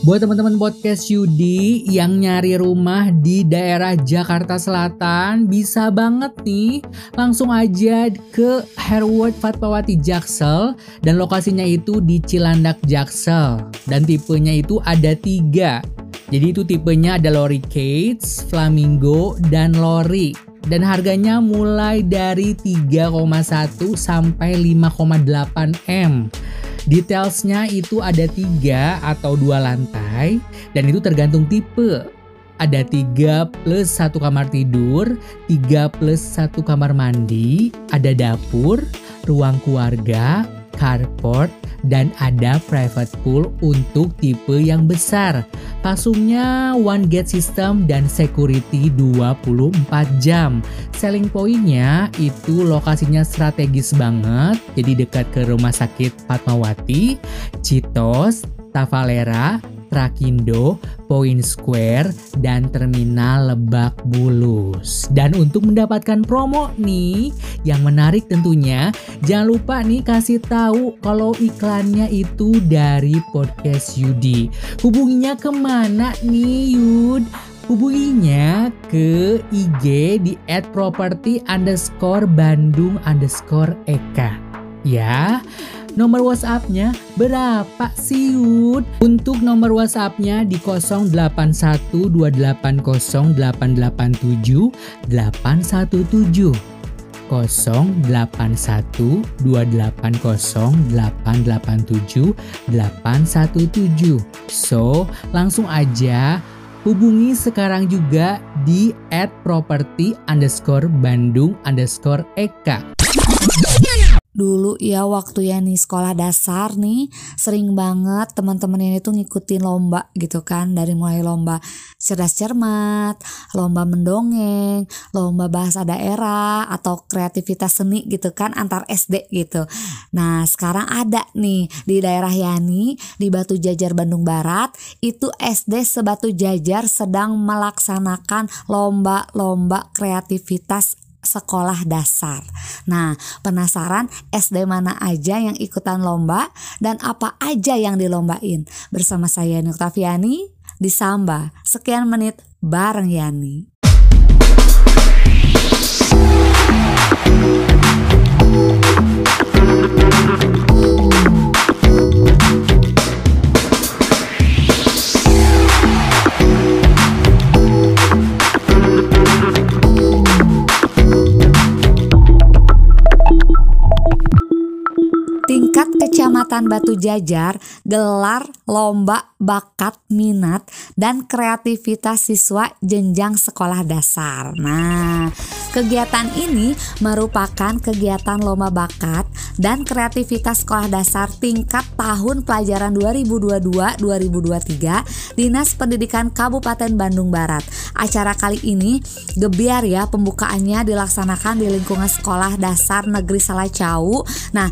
Buat teman-teman podcast Yudi yang nyari rumah di daerah Jakarta Selatan, bisa banget nih langsung aja ke Herwood Fatmawati Jaksel dan lokasinya itu di Cilandak Jaksel. Dan tipenya itu ada tiga. Jadi itu tipenya ada Lori Cates, Flamingo, dan Lori. Dan harganya mulai dari 3,1 sampai 5,8 M. Detailsnya itu ada tiga atau dua lantai dan itu tergantung tipe. Ada tiga plus satu kamar tidur, tiga plus satu kamar mandi, ada dapur, ruang keluarga, carport, dan ada private pool untuk tipe yang besar. Pasungnya one gate system dan security 24 jam. Selling pointnya itu lokasinya strategis banget, jadi dekat ke rumah sakit Fatmawati, Citos, Tavalera, Trakindo, Point Square, dan Terminal Lebak Bulus. Dan untuk mendapatkan promo nih, yang menarik tentunya, jangan lupa nih kasih tahu kalau iklannya itu dari podcast Yudi. Hubunginya ke mana nih Yud? Hubunginya ke IG di @property underscore Bandung underscore Eka. Ya, Nomor WhatsAppnya berapa sih Yud? Untuk nomor WhatsAppnya di 081280887817 817 081280887817 So, langsung aja hubungi sekarang juga di at dulu ya waktu ya nih sekolah dasar nih sering banget teman-teman ini tuh ngikutin lomba gitu kan dari mulai lomba cerdas cermat, lomba mendongeng, lomba bahasa daerah atau kreativitas seni gitu kan antar SD gitu. Nah sekarang ada nih di daerah Yani di Batu Jajar Bandung Barat itu SD Sebatu Jajar sedang melaksanakan lomba-lomba kreativitas sekolah dasar. Nah, penasaran SD mana aja yang ikutan lomba dan apa aja yang dilombain? Bersama saya Nuktaviani di Samba. Sekian menit bareng Yani. Kecamatan Batu Jajar gelar lomba bakat minat dan kreativitas siswa jenjang sekolah dasar. Nah, kegiatan ini merupakan kegiatan lomba bakat dan kreativitas sekolah dasar tingkat tahun pelajaran 2022-2023 Dinas Pendidikan Kabupaten Bandung Barat. Acara kali ini gebiar ya pembukaannya dilaksanakan di lingkungan sekolah dasar Negeri Salacau. Nah,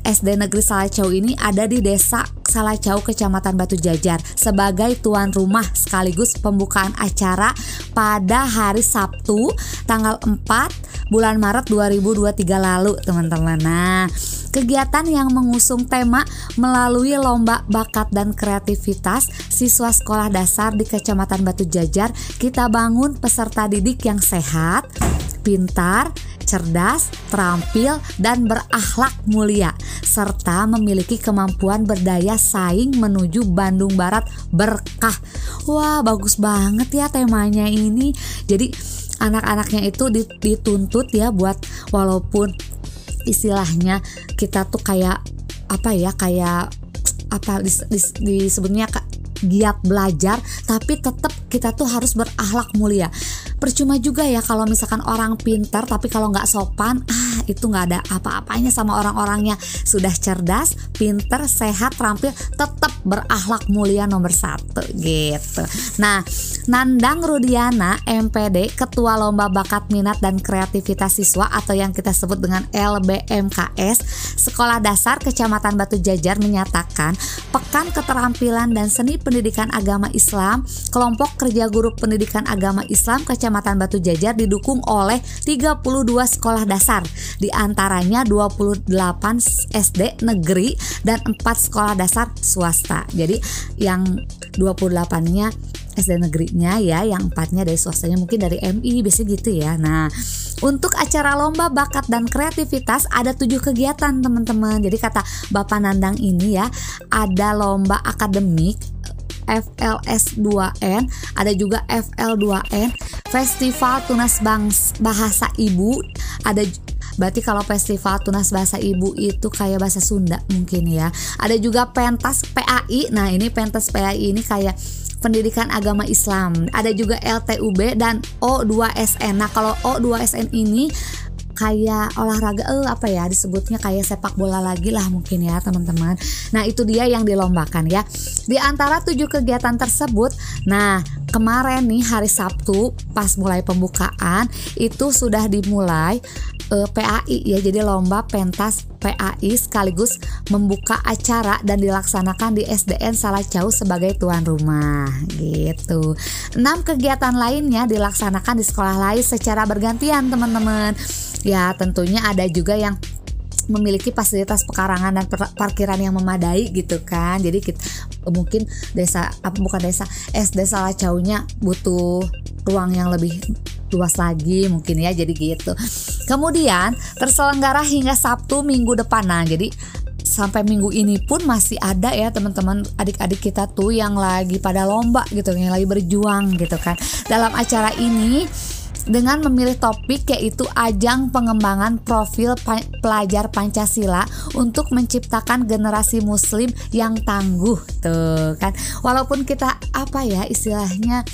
SD Negeri Salacau ini ada di Desa Salacau Kecamatan Batu Jajar sebagai tuan rumah sekaligus pembukaan acara pada hari Sabtu tanggal 4 bulan Maret 2023 lalu teman-teman. Nah, kegiatan yang mengusung tema melalui lomba bakat dan kreativitas siswa sekolah dasar di Kecamatan Batu Jajar kita bangun peserta didik yang sehat, pintar, cerdas, terampil, dan berakhlak mulia, serta memiliki kemampuan berdaya saing menuju Bandung Barat berkah. Wah, bagus banget ya temanya ini. Jadi anak-anaknya itu dituntut ya buat walaupun istilahnya kita tuh kayak apa ya kayak apa dis, dis, disebutnya giat belajar tapi tetap kita tuh harus berakhlak mulia percuma juga ya kalau misalkan orang pintar tapi kalau nggak sopan ah itu nggak ada apa-apanya sama orang-orangnya. Sudah cerdas pintar sehat terampil tetap berakhlak mulia nomor satu gitu. Nah Nandang Rudiana MPD Ketua Lomba Bakat Minat dan Kreativitas Siswa atau yang kita sebut dengan LBMKS Sekolah Dasar Kecamatan Batu Jajar menyatakan Pekan Keterampilan dan Seni Pendidikan Agama Islam Kelompok Kerja Guru Pendidikan Agama Islam Kecamatan Batu Jajar didukung oleh 32 sekolah dasar Di antaranya 28 SD negeri dan 4 sekolah dasar swasta. Jadi yang 28-nya SD negerinya ya, yang empatnya dari swastanya mungkin dari MI biasanya gitu ya. Nah, untuk acara lomba bakat dan kreativitas ada tujuh kegiatan teman-teman. Jadi kata Bapak Nandang ini ya, ada lomba akademik FLS 2N, ada juga FL2N, Festival Tunas Bangs Bahasa Ibu, ada Berarti kalau festival tunas bahasa ibu itu kayak bahasa Sunda mungkin ya. Ada juga pentas PAI. Nah, ini pentas PAI ini kayak pendidikan agama Islam. Ada juga LTUB dan O2SN. Nah, kalau O2SN ini kayak olahraga eh apa ya disebutnya kayak sepak bola lagi lah mungkin ya teman-teman. Nah, itu dia yang dilombakan ya. Di antara tujuh kegiatan tersebut, nah kemarin nih hari Sabtu pas mulai pembukaan itu sudah dimulai uh, PAI ya jadi lomba pentas PAI sekaligus membuka acara dan dilaksanakan di SDN Salacau sebagai tuan rumah gitu. Enam kegiatan lainnya dilaksanakan di sekolah lain secara bergantian teman-teman. Ya tentunya ada juga yang memiliki fasilitas pekarangan dan parkiran yang memadai gitu kan. Jadi kita mungkin desa apa bukan desa SD Salacaunya butuh ruang yang lebih luas lagi mungkin ya jadi gitu. Kemudian terselenggara hingga Sabtu minggu depan. Nah jadi sampai minggu ini pun masih ada ya teman-teman adik-adik kita tuh yang lagi pada lomba gitu yang lagi berjuang gitu kan. Dalam acara ini dengan memilih topik yaitu ajang pengembangan profil pa pelajar Pancasila untuk menciptakan generasi muslim yang tangguh tuh kan. Walaupun kita apa ya istilahnya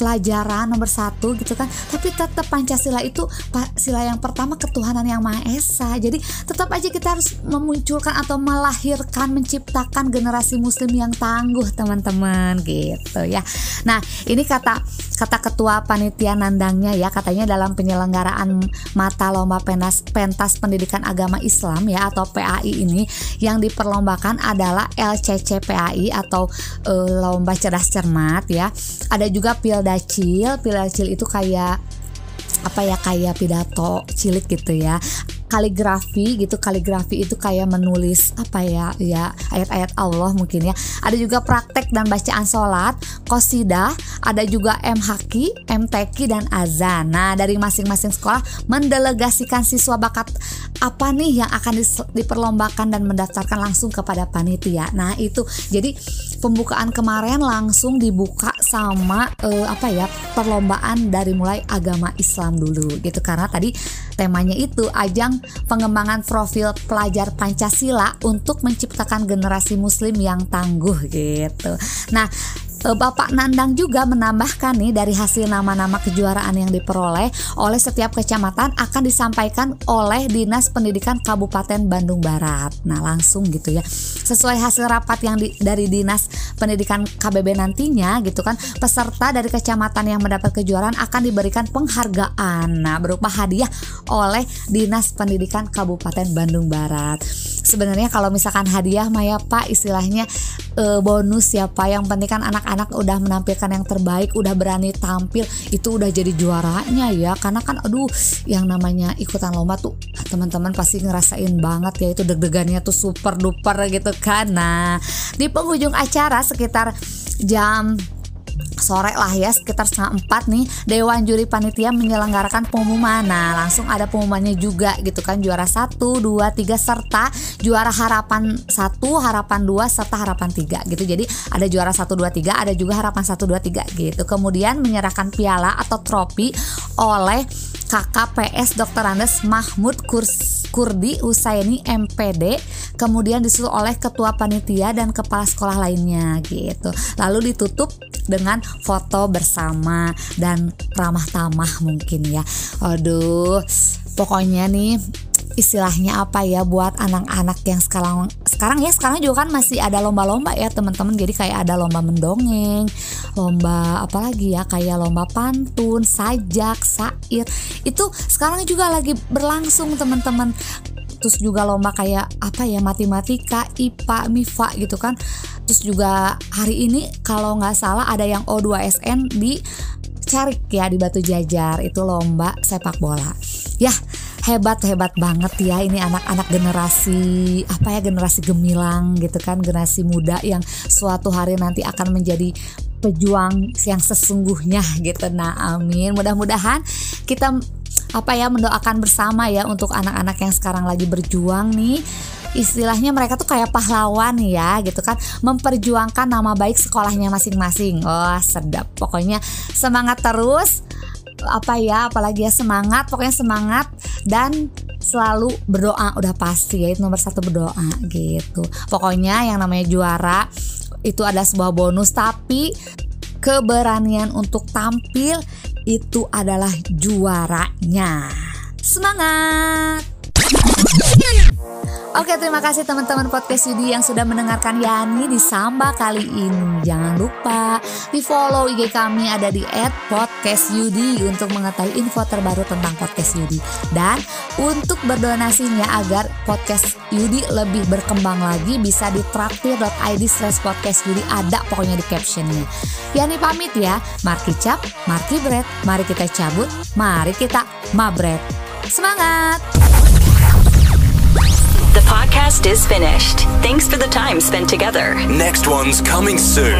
pelajaran nomor satu gitu kan tapi tetap Pancasila itu sila yang pertama ketuhanan yang Maha Esa. Jadi tetap aja kita harus memunculkan atau melahirkan menciptakan generasi muslim yang tangguh teman-teman gitu ya. Nah ini kata kata ketua panitia nandangnya ya katanya dalam penyelenggaraan mata lomba pentas pentas pendidikan agama Islam ya atau PAI ini yang diperlombakan adalah LCC PAI atau e, lomba cerdas cermat ya. Ada juga Pilda Pildacil Pildacil itu kayak apa ya kayak pidato cilik gitu ya kaligrafi gitu kaligrafi itu kayak menulis apa ya ya ayat-ayat Allah mungkin ya. Ada juga praktek dan bacaan sholat kosidah ada juga MHQ MTQ dan azan. Nah dari masing-masing sekolah mendelegasikan siswa bakat apa nih yang akan diperlombakan dan mendaftarkan langsung kepada panitia. Nah itu. Jadi pembukaan kemarin langsung dibuka sama uh, apa ya perlombaan dari mulai agama Islam dulu gitu. Karena tadi temanya itu ajang pengembangan profil pelajar Pancasila untuk menciptakan generasi muslim yang tangguh gitu. Nah, Bapak Nandang juga menambahkan nih dari hasil nama-nama kejuaraan yang diperoleh oleh setiap kecamatan akan disampaikan oleh Dinas Pendidikan Kabupaten Bandung Barat. Nah, langsung gitu ya. Sesuai hasil rapat yang di, dari Dinas Pendidikan KBB nantinya gitu kan, peserta dari kecamatan yang mendapat kejuaraan akan diberikan penghargaan nah berupa hadiah oleh Dinas Pendidikan Kabupaten Bandung Barat. Sebenarnya kalau misalkan hadiah Maya Pak istilahnya e, bonus ya Pak. Yang penting kan anak anak udah menampilkan yang terbaik udah berani tampil itu udah jadi juaranya ya. Karena kan aduh yang namanya ikutan lomba tuh teman-teman pasti ngerasain banget ya itu deg-degannya tuh super duper gitu kan. Nah di penghujung acara sekitar jam sore lah ya sekitar setengah empat nih Dewan Juri Panitia menyelenggarakan pengumuman. Nah langsung ada pengumumannya juga gitu kan Juara satu, dua, tiga serta juara harapan satu, harapan dua serta harapan tiga gitu. Jadi ada juara satu, dua, tiga ada juga harapan satu, dua, tiga gitu. Kemudian menyerahkan piala atau trofi oleh KKPS Dr. Andes Mahmud Kurs Kurdi Husaini MPD kemudian disusul oleh ketua panitia dan kepala sekolah lainnya gitu lalu ditutup dengan foto bersama dan ramah tamah mungkin ya aduh pokoknya nih istilahnya apa ya buat anak-anak yang sekarang sekarang ya sekarang juga kan masih ada lomba-lomba ya teman-teman. Jadi kayak ada lomba mendongeng lomba apalagi ya kayak lomba pantun sajak sair. Itu sekarang juga lagi berlangsung teman-teman. Terus juga lomba kayak apa ya matematika IPA MIFA gitu kan. Terus juga hari ini kalau nggak salah ada yang O2SN di Carik ya di Batu Jajar. Itu lomba sepak bola. Ya hebat hebat banget ya ini anak-anak generasi apa ya generasi gemilang gitu kan generasi muda yang suatu hari nanti akan menjadi pejuang yang sesungguhnya gitu. Nah amin. Mudah-mudahan kita apa ya mendoakan bersama ya untuk anak-anak yang sekarang lagi berjuang nih. Istilahnya mereka tuh kayak pahlawan ya gitu kan memperjuangkan nama baik sekolahnya masing-masing. Wah sedap. Pokoknya semangat terus apa ya apalagi ya semangat pokoknya semangat dan selalu berdoa udah pasti ya itu nomor satu berdoa gitu. Pokoknya yang namanya juara itu ada sebuah bonus tapi keberanian untuk tampil itu adalah juaranya. Semangat Oke terima kasih teman-teman podcast Yudi yang sudah mendengarkan Yani di Samba kali ini. Jangan lupa di follow IG kami ada di @podcastyudi untuk mengetahui info terbaru tentang podcast Yudi. Dan untuk berdonasinya agar podcast Yudi lebih berkembang lagi bisa di traktir.id slash podcast Yudi. Ada pokoknya di captionnya. Yani pamit ya. Marki cap, Marki bread Mari kita cabut, mari kita mabret. Semangat! The podcast is finished. Thanks for the time spent together. Next one's coming soon.